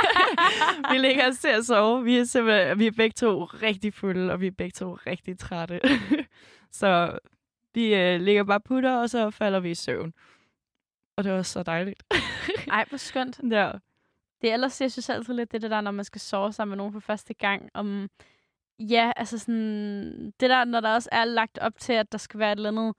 vi ligger os til at sove. Vi er, simpelthen, vi er begge to rigtig fulde, og vi er begge to rigtig trætte. så vi øh, ligger bare putter, og så falder vi i søvn. Og det var så dejligt. Ej, hvor skønt. ja. Det er ellers, jeg synes altid lidt, det, det der, når man skal sove sammen med nogen for første gang. Om, ja, altså sådan, det der, når der også er lagt op til, at der skal være et eller andet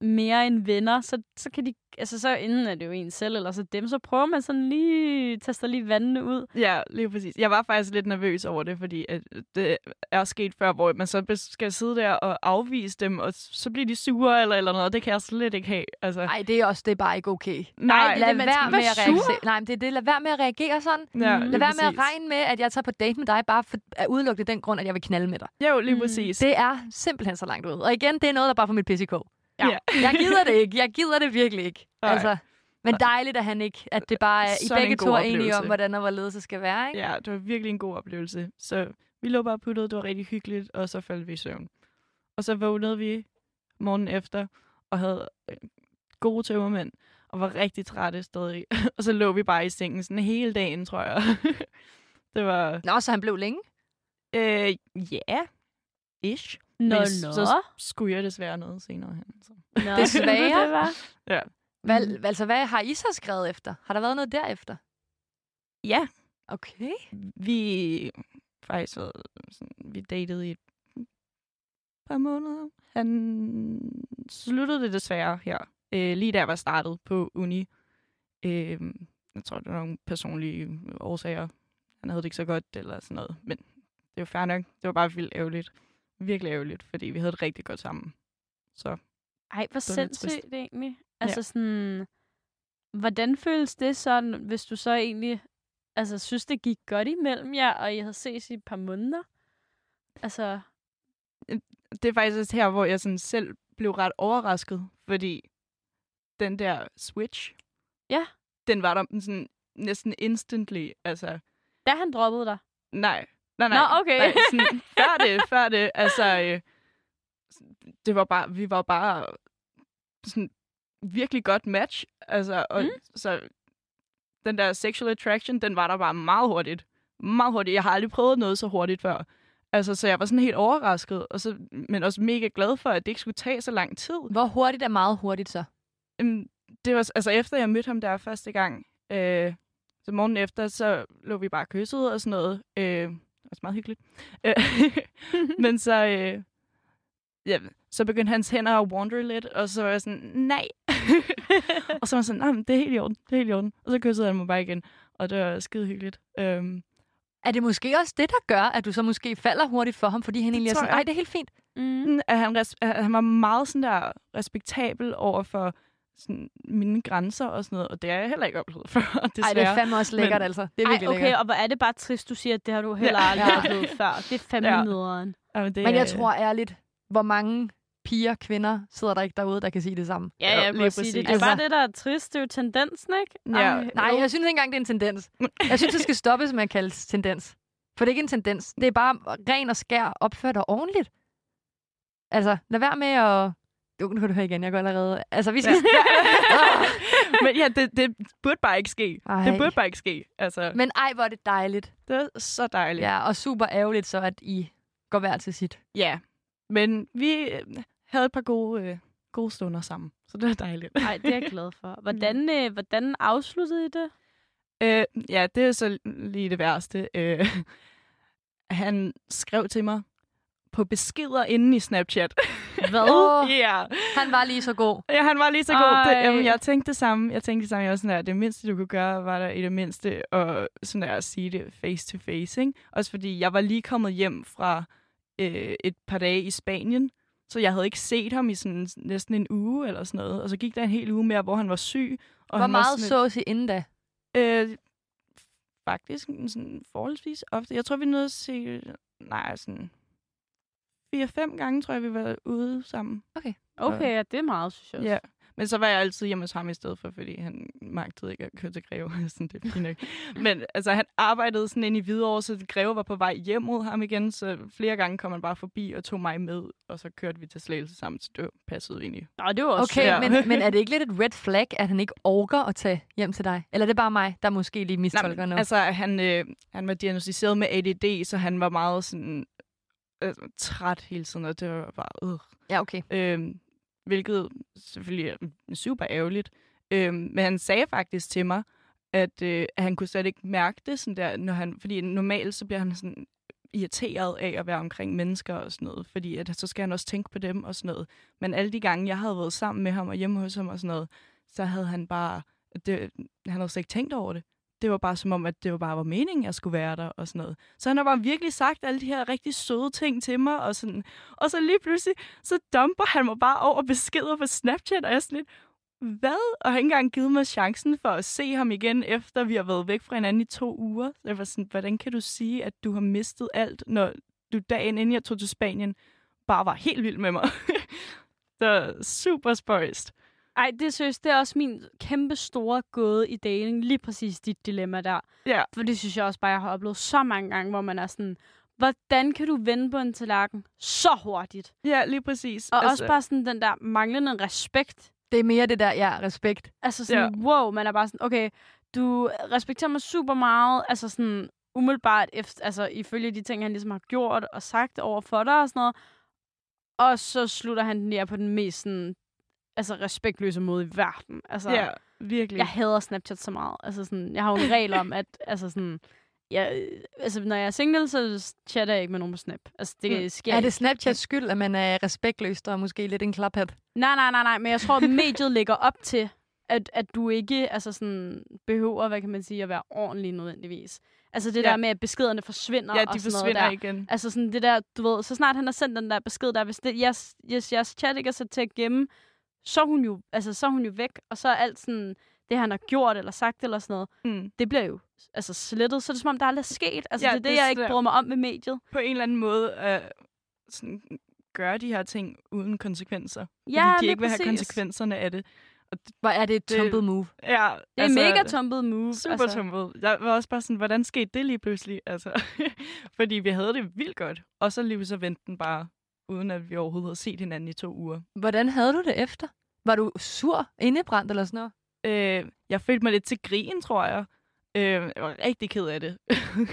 mere end venner, så, så kan de, altså så enten er det jo en selv, eller så dem, så prøver man sådan lige, taster lige vandene ud. Ja, lige præcis. Jeg var faktisk lidt nervøs over det, fordi at det er sket før, hvor man så skal sidde der og afvise dem, og så bliver de sure eller, eller noget, og det kan jeg slet ikke have. Altså, Nej, det er også det er bare ikke okay. nej, Lad det- man være med at reagere. Nej, men det er det. Lad være med at reagere sådan. ja, Lad lige være med at præcis. regne med, at jeg tager på date med dig, bare for at udelukke den grund, at jeg vil knalde med dig. Jo, lige Mm. præcis. Det er simpelthen så langt ud. Og igen, det er noget, der bare får mit pisse i kog. Ja. Jeg gider det ikke. Jeg gider det virkelig ikke. Nej. Altså, men dejligt, at han ikke, at det bare er, I Sådan begge to er enige om, hvordan og hvorledes det skal være, ikke? Ja, det var virkelig en god oplevelse. Så vi lå bare puttet, det var rigtig hyggeligt, og så faldt vi i søvn. Og så vågnede vi morgen efter, og havde øh, gode tømmermænd, og var rigtig trætte stadig. og så lå vi bare i sengen sådan hele dagen, tror jeg. det var, Nå, så han blev længe. øh, ja, ish. Nå, Men nå. så skulle jeg desværre noget senere hen. Så. nå. Desværre. det var. Ja. Hvad, altså, hvad har I så skrevet efter? Har der været noget derefter? ja, Okay. vi faktisk været sådan, vi datede i et par måneder. Han sluttede det desværre her, øh, lige da jeg var startet på uni. Øh, jeg tror, det var nogle personlige årsager. Han havde det ikke så godt, eller sådan noget. Men det var fair nok. Det var bare vildt ærgerligt. Virkelig ærgerligt, fordi vi havde det rigtig godt sammen. Så Ej, hvor Det sindssygt egentlig. Altså sådan, hvordan føles det sådan, hvis du så egentlig, altså synes det gik godt imellem jer, og I havde ses i et par måneder? Altså, det er faktisk også her, hvor jeg sådan selv blev ret overrasket, fordi den der switch, Ja. den var der sådan næsten instantly. Altså, da han droppede dig. nej. Nej, nej. Nå, okay. Nej, sådan, før det, før det, altså, øh, det var bare, vi var bare sådan virkelig godt match. Altså, og Mm. så den der sexual attraction, den var der bare meget hurtigt. Meget hurtigt. Jeg har aldrig prøvet noget så hurtigt før. Altså, så jeg var sådan helt overrasket, og så, men også mega glad for, at det ikke skulle tage så lang tid. Hvor hurtigt er meget hurtigt så? Øhm, det var, altså efter jeg mødte ham der første gang, øh, så morgen efter, så lå vi bare kysset og sådan noget. Øh, også meget hyggeligt. Øh, Men så, øh, ja, så begyndte hans hænder at wander lidt, og så var jeg sådan, nej. og så var jeg sådan, nej, det er helt i orden, det er helt i orden. Og så kyssede han mig bare igen, og det var skide hyggeligt. Øhm, Er det måske også det, der gør, at du så måske falder hurtigt for ham, fordi han egentlig er sådan, nej, det er helt fint. mm. at han, at han var meget sådan der respektabel over for sådan, mine grænser og sådan noget, og det har jeg heller ikke oplevet før, Nej, desværre. det er fandme også lækkert, Men- altså. Det er Ej, virkelig okay, lækkert. og hvor er det bare trist, du siger, at det har du heller Ja. aldrig Ja. oplevet før. Det er fandme Ja. ja. nederen. Ja, men, det, Men jeg er- tror ærligt, hvor mange piger, kvinder sidder der ikke derude, der kan sige det samme. Ja, Jo, jeg lige vil sige det. præcis. Det er bare Altså- det, der er trist. Det er jo tendensen, ikke? Ja. Ej, Nej, jo. jeg synes ikke engang, det er en tendens. Jeg synes, det skal stoppes med at kalde tendens. For det er ikke en tendens. Det er bare ren og skær opført og ordentligt. Altså, lad være med at... Jo, nu kan du høre igen, jeg går allerede... Altså, vi skal... men ja, det, det burde bare ikke ske. Ej. Det burde bare ikke ske. Altså, Men ej, hvor er det dejligt. det er så dejligt. Ja, og super ærgerligt så, at I går hver til sit. Ja, men vi øh, havde et par gode, øh, gode stunder sammen, så det var dejligt. Ej, det er jeg glad for. Hvordan, øh, hvordan afsluttede I det? øh, ja, det er så lige det værste. Øh, han skrev til mig på beskeder inde i Snapchat. Hvad? Ja, han var lige så god. ja han var lige så god. Det, Ej. jamen, jeg tænkte det samme. Jeg tænkte det samme. Jeg var sådan der, det mindste, du kunne gøre, var der i det mindste at, sådan der, at sige det face to face. Ikke? Også fordi jeg var lige kommet hjem fra øh, et par dage i Spanien, så jeg havde ikke set ham i sådan, næsten en uge eller sådan noget. Og så gik der en hel uge mere, hvor han var syg. Og Hvor var meget sådan så I inden da? Øh, faktisk sådan forholdsvis ofte. Jeg tror, vi nåede at se... Nej, sådan... Fire-fem gange, tror jeg, vi var ude sammen. Okay, ja, det er meget, synes jeg også. Ja. Men så var jeg altid hjemme hos ham i stedet for, fordi han magtede ikke at køre til Greve. sådan, det er fint nok. Men altså, han arbejdede sådan ind i Hvidovre, så Greve var på vej hjem mod ham igen, så flere gange kom han bare forbi og tog mig med, og så kørte vi til Slagelse sammen, så det passede egentlig. Nå, det var også Okay, Ja. men, men er det ikke lidt et red flag, at han ikke orker at tage hjem til dig? Eller er det bare mig, der måske lige Nej, mistolker men, noget? altså, han, øh, han var diagnostiseret med ADD, så han var meget sådan øh, træt hele tiden, og det var bare... Øh. Ja, okay. Øhm, hvilket selvfølgelig er super ærgerligt. Øhm, men han sagde faktisk til mig, at, øh, at han kunne slet ikke mærke det, sådan der, når han, fordi normalt så bliver han sådan irriteret af at være omkring mennesker og sådan noget, fordi at, så skal han også tænke på dem og sådan noget. Men alle de gange, jeg havde været sammen med ham og hjemme hos ham og sådan noget, så havde han bare, det, han havde slet ikke tænkt over det. Det var bare som om, at det var bare var meningen, at jeg skulle være der og sådan noget. Så han har bare virkelig sagt alle de her rigtig søde ting til mig, og, sådan, og så lige pludselig, så dumper han mig bare over beskeder på Snapchat, og jeg er sådan lidt, hvad? Og har ikke engang givet mig chancen for at se ham igen, efter vi har været væk fra hinanden i to uger. Så jeg var sådan, hvordan kan du sige, at du har mistet alt, når du dagen inden jeg tog til Spanien, bare var helt vild med mig? det super spøjst. Ej, det synes det er også min kæmpe store gåde i dating. Lige præcis dit dilemma der. Ja. For det synes jeg også bare, jeg har oplevet så mange gange, hvor man er sådan, hvordan kan du vende på en tallerken så hurtigt? Ja, lige præcis. Og altså... også bare sådan den der manglende respekt. Det er mere det der, ja, respekt. Altså sådan, ja. wow, man er bare sådan, okay, du respekterer mig super meget. Altså sådan, umiddelbart efter, altså ifølge de ting, han ligesom har gjort og sagt over for dig og sådan noget. Og så slutter han den der på den mest sådan, altså respektløse måde i verden. Altså, Ja, virkelig. jeg hader Snapchat så meget. Altså sådan, jeg har jo en regel om, at altså sådan, jeg, altså, når jeg er single, så chatter jeg ikke med nogen på Snap. Altså, det Mm. sker Er det Snapchats skyld, at man er respektløs og måske lidt en klaphat? Nej, nej, nej, nej, men jeg tror, at mediet lægger op til, at, at du ikke altså sådan, behøver, hvad kan man sige, at være ordentlig nødvendigvis. Altså det Ja. der med, at beskederne forsvinder ja, og de sådan forsvinder noget der. igen. Altså sådan det der, du ved, så snart han har sendt den der besked der, hvis det, jeres, jeres, jeres chat ikke er sat til at gemme, så er hun jo, altså, så er hun jo væk, og så er alt sådan, det han har gjort eller sagt eller sådan noget, Mm. det bliver jo altså slettet. Så er det som om, der aldrig er sket. Altså Ja, det er det, det jeg ikke er- bryder mig om med mediet. På en eller anden måde øh, sådan, gøre de her ting uden konsekvenser. Ja, fordi de lige ikke vil have præcis. konsekvenserne af det. Hvor er det et Det- tumpet move? Ja, Det er altså, mega tumpet move. Super altså. altså. tumpet. Jeg var også bare sådan, hvordan skete det lige pludselig? Altså, fordi vi havde det vildt godt. Og så lige så vendte den bare, uden at vi overhovedet havde set hinanden i to uger. Hvordan havde du det efter? Var du sur, indebrændt eller sådan noget? Øh, jeg følte mig lidt til grin, tror jeg. Øh, jeg var rigtig ked af det.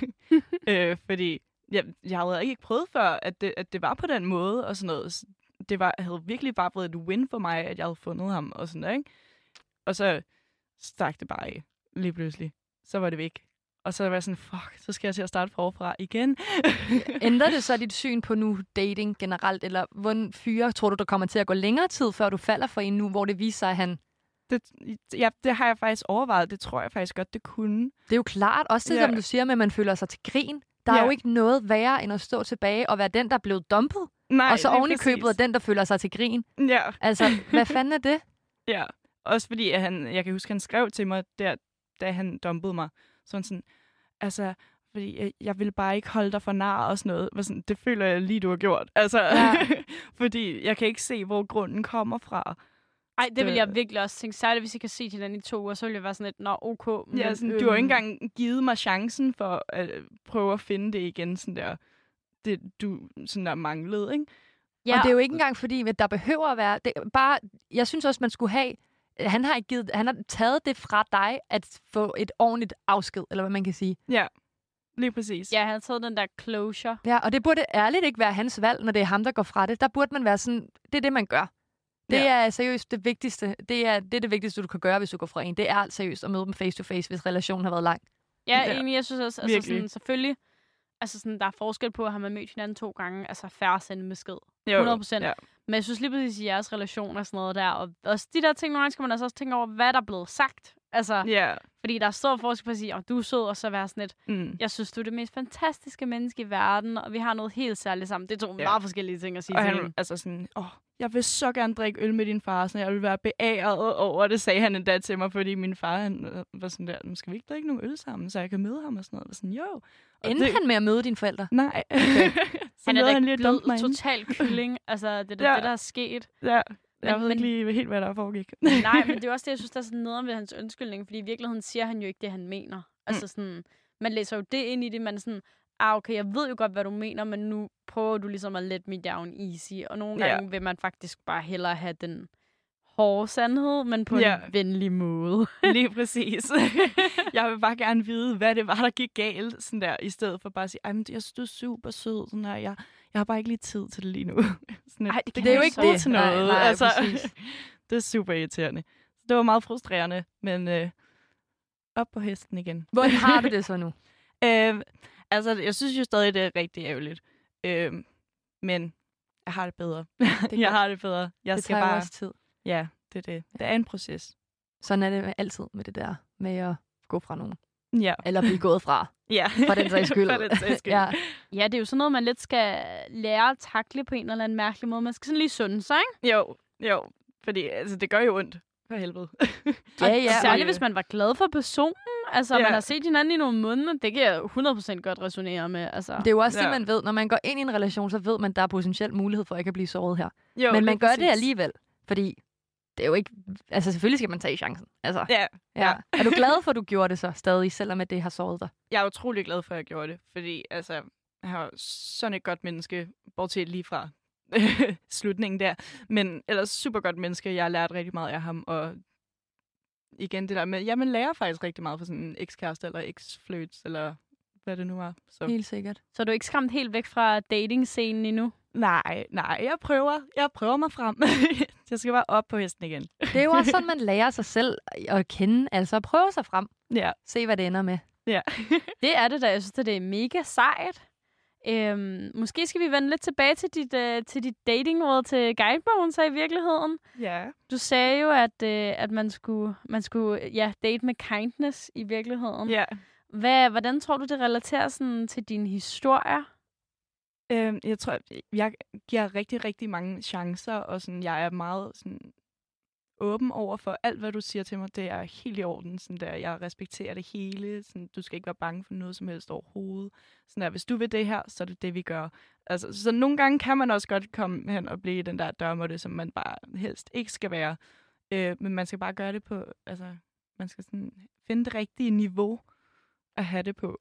øh, fordi jeg, jeg havde ikke prøvet før, at det, at det var på den måde og sådan noget. Så Det var, havde virkelig bare været et win for mig, at jeg havde fundet ham og sådan noget, ikke? Og så stak det bare af lige pludselig. Så var det væk. Og så var jeg sådan, fuck, så skal jeg til at starte forfra igen. Ændrer det så dit syn på nu dating generelt? Eller hvordan fyre tror du, der kommer til at gå længere tid, før du falder for en nu, hvor det viser sig, at han... det, ja, det har jeg faktisk overvejet. Det tror jeg faktisk godt, det kunne. Det er jo klart, også det, Ja. som du siger med, at man føler sig til grin. Der er Ja. jo ikke noget værre, end at stå tilbage og være den, der er blevet dumpet. Nej, og så oven i købet af den, der føler sig til grin. Ja. Altså, hvad fanden er det? Ja, også fordi at han, jeg kan huske, han skrev til mig, der, da han dumpede mig. Sådan sådan, altså, fordi jeg, jeg vil bare ikke holde dig for nar og sådan noget. Var Sådan, det føler jeg lige, du har gjort. Altså, Ja. fordi jeg kan ikke se, hvor grunden kommer fra. Ej, det vil jeg virkelig også tænke. Særligt, hvis I kan se til den i to uger, så vil jeg være sådan lidt, nå, ok. Men, Ja, sådan, du har ikke øhm, engang givet mig chancen for at øh, prøve at finde det igen, sådan der, det du sådan der manglede, ikke? Ja. Og det er jo ikke engang fordi, at der behøver at være... Det bare, jeg synes også, man skulle have... Han har, ikke givet, han har taget det fra dig at få et ordentligt afsked, eller hvad man kan sige. Ja, lige præcis. Ja, han har taget den der closure. Ja, og det burde ærligt ikke være hans valg, når det er ham, der går fra det. Der burde man være sådan, det er det, man gør. Det Ja. er seriøst det vigtigste. Det er, det er det vigtigste, du kan gøre, hvis du går fra en. Det er seriøst at møde dem face to face, hvis relationen har været lang. Ja, Ja, egentlig, jeg synes også, altså virkelig. sådan, selvfølgelig, altså sådan, der er forskel på, at har man mødt hinanden to gange, altså færre sende en besked. Jo, 100%. Ja. Men jeg synes lige præcis i jeres relation og sådan noget der, og også de der ting, nogle gange skal man altså også tænke over, hvad der er blevet sagt. Altså, Ja. fordi der er stor forskel på at sige, at du er sød, og så være sådan lidt, Mm. jeg synes, du er det mest fantastiske menneske i verden, og vi har noget helt særligt sammen. Det er to Ja. meget forskellige ting at sige Og til han en. altså sådan, åh, jeg vil så gerne drikke øl med din far, så jeg vil være beæret over det, sagde han endda til mig, fordi min far han, øh, var sådan der, "Men skal vi ikke drikke nogen øl sammen, så jeg kan møde ham og sådan noget. Jeg var sådan, jo. Og Endte det, han med at møde dine forældre? Nej. Okay. Han er da han lige at blevet dumpe mig inden. total kylling. altså, det er da Ja. det, der er sket. Ja, jeg Men- ved ikke men- lige helt, hvad der foregik. Nej, men det er også det, jeg synes, der er sådan nederen ved hans undskyldning, fordi i virkeligheden siger han jo ikke det, han mener. Mm. Altså sådan, man læser jo det ind i det, man er sådan, ah, okay, jeg ved jo godt, hvad du mener, men nu prøver du ligesom at let me down easy. Og nogle gange vil man faktisk bare hellere have den hårde sandhed, men på Ja. en venlig måde. Lige præcis. jeg vil bare gerne vide, hvad det var, der gik galt, sådan der, i stedet for bare at sige, "Ej, men jeg synes, du er super sød, sådan der, jeg, jeg har bare ikke lige tid til det lige nu. sådan, Ej, det kan Det er jo ikke det. til Nej, noget. nej, altså, præcis. det er super irriterende. Det var meget frustrerende, men øh, op på hesten igen. Hvordan har du det så nu? Øh, Altså, jeg synes jo stadig, det er rigtig ærgerligt. Øhm, men jeg har det bedre. Det jeg godt. har det bedre. Jeg det skal tager bare... også tid. Ja, det er det. Det er en proces. Sådan er det altid med det der med at gå fra nogen. Ja. Eller blive gået fra, Ja. for den sags skyld. For den sags skyld. ja. Ja, det er jo sådan noget, man lidt skal lære at takle på en eller anden mærkelig måde. Man skal sådan lige sunde sig, ikke? Jo, jo. Fordi altså, det gør jo ondt. For helvede. Ja, ja. Særligt, hvis man var glad for personen. Altså, Ja. man har set hinanden i nogle måneder. Det kan jeg 100% godt resonere med. Altså. Det er jo også ja. Det, man ved. Når man går ind i en relation, så ved man, der er potentielt mulighed for ikke at blive såret her. Jo, Men man gør det præcis. alligevel, fordi det er jo ikke... Altså, selvfølgelig skal man tage chancen. Altså, Ja, ja. Er du glad for, at du gjorde det så stadig, selvom at det har såret dig? jeg er utrolig glad for, at jeg gjorde det. Fordi altså, jeg har sådan et godt menneske, bortset lige fra slutningen der. Men ellers super godt menneske. Jeg har lært rigtig meget af ham. Og igen det der med, ja, man lærer faktisk rigtig meget fra sådan en ekskæreste eller eksfløjts, eller hvad det nu var. Så. Helt sikkert. Så er du ikke skræmt helt væk fra dating-scenen endnu? Nej, nej, jeg prøver. Jeg prøver mig frem. jeg skal bare op på hesten igen. Det er jo også sådan, man lærer sig selv at kende. Altså at prøve sig frem. Ja. Se, hvad det ender med. Ja. Det er det da. Jeg synes, det er mega sejt. Øhm, måske skal vi vende lidt tilbage til dit, øh, til dit datingråd til guidebogen, så i virkeligheden. ja. Du sagde jo, at, øh, at man skulle, man skulle ja, date med kindness i virkeligheden. Ja. Hvad, hvordan tror du, det relaterer sådan, til dine historier? Øhm, jeg tror, jeg giver rigtig, rigtig mange chancer, og sådan, jeg er meget sådan, åben over for alt, hvad du siger til mig. Det er helt i orden. Sådan der, jeg respekterer det hele. Sådan, du skal ikke være bange for noget som helst overhovedet. Sådan der, hvis du vil det her, så er det det, vi gør. Altså, så nogle gange kan man også godt komme hen og blive den der dørmåtte, som man bare helst ikke skal være. Øh, men man skal bare gøre det på, altså, man skal sådan finde det rigtige niveau at have det på,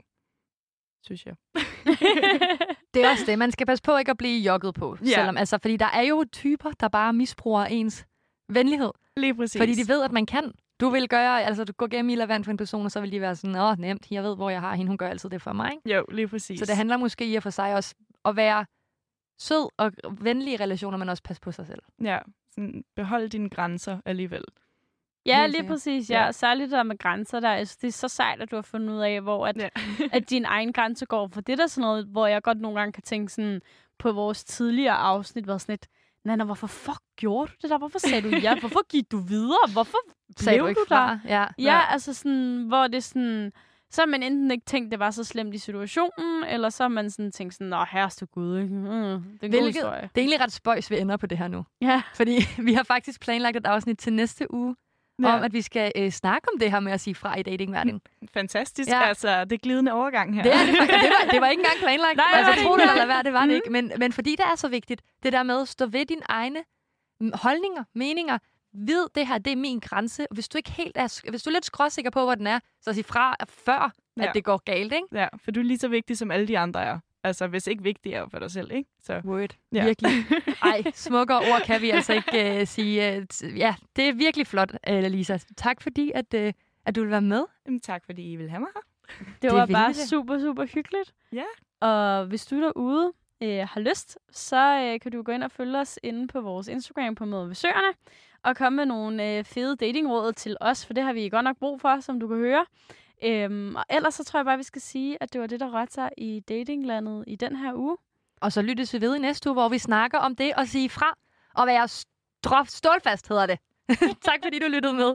synes jeg. Det er også det. Man skal passe på ikke at blive jogget på. Ja. Selvom, altså, fordi der er jo typer, der bare misbruger ens venlighed. Lige præcis. Fordi de ved, at man kan. Du vil gøre, altså du går gennem ild vand for en person, og så vil de være sådan, åh, nemt, jeg ved, hvor jeg har hende, hun gør altid det for mig. Ikke? Jo, lige præcis. Så det handler måske i og for sig også at være sød og venlig i relationer, men også passe på sig selv. Ja, sådan, behold dine grænser alligevel. Ja, lige præcis. Ja. Ja. Særligt der med grænser der. Synes, det er så sejt, at du har fundet ud af, hvor at, Ja. at din egen grænse går. For det er der sådan noget, hvor jeg godt nogle gange kan tænke sådan, på vores tidligere afsnit, var sådan lidt, Nana, hvorfor fuck gjorde du det der? Hvorfor sagde du ja? Hvorfor gik du videre? Hvorfor Sagde du ikke der? fra? Ja. Ja, Ja. altså sådan, hvor det sådan... Så har man enten ikke tænkt, det var så slemt i situationen, eller så har man sådan tænkt sådan, nå, herreste gud, ikke? Mm, det er en god Hvilket- historie. Det er egentlig ret spøjs, vi ender på det her nu. Ja. Fordi vi har faktisk planlagt et afsnit til næste uge, ja. om at vi skal øh, snakke om det her med at sige fra i datingverdenen. Fantastisk. Ja. Altså, det glidende overgang her. Det er det faktisk. Det var, det var ikke engang planlagt. Nej, var altså, det tro det eller være, det var det Mhm. ikke. Men, men fordi det er så vigtigt, det der med at stå ved dine egne mm, holdninger, meninger, vid det her, det er min grænse. Hvis du ikke helt er, hvis du er lidt skråsikker på, hvor den er, så sig fra før. Ja. at det går galt, ikke? Ja, for du er lige så vigtig, som alle de andre er. Altså, hvis ikke vigtigere for dig selv, ikke? Så. Word. Ja. Virkelig. Ej, smukkere ord kan vi altså ikke uh, sige. Uh, ja, det er virkelig flot, uh, Lisa. Tak fordi, at, uh, at du vil være med. Jamen, tak, fordi I vil have mig her. Det Det var bare da. super, super hyggeligt. Ja. Og hvis du derude øh, har lyst, så øh, kan du gå ind og følge os inde på vores Instagram på Møde ved Søerne, og komme med nogle øh, fede datingråd til os, for det har vi godt nok brug for, som du kan høre. Øhm, og ellers så tror jeg bare, vi skal sige, at det var det, der rørte sig i datinglandet i den her uge. Og så lyttes vi ved i næste uge, hvor vi snakker om det at sige fra og være strof, stålfast, hedder det. tak fordi du lyttede med.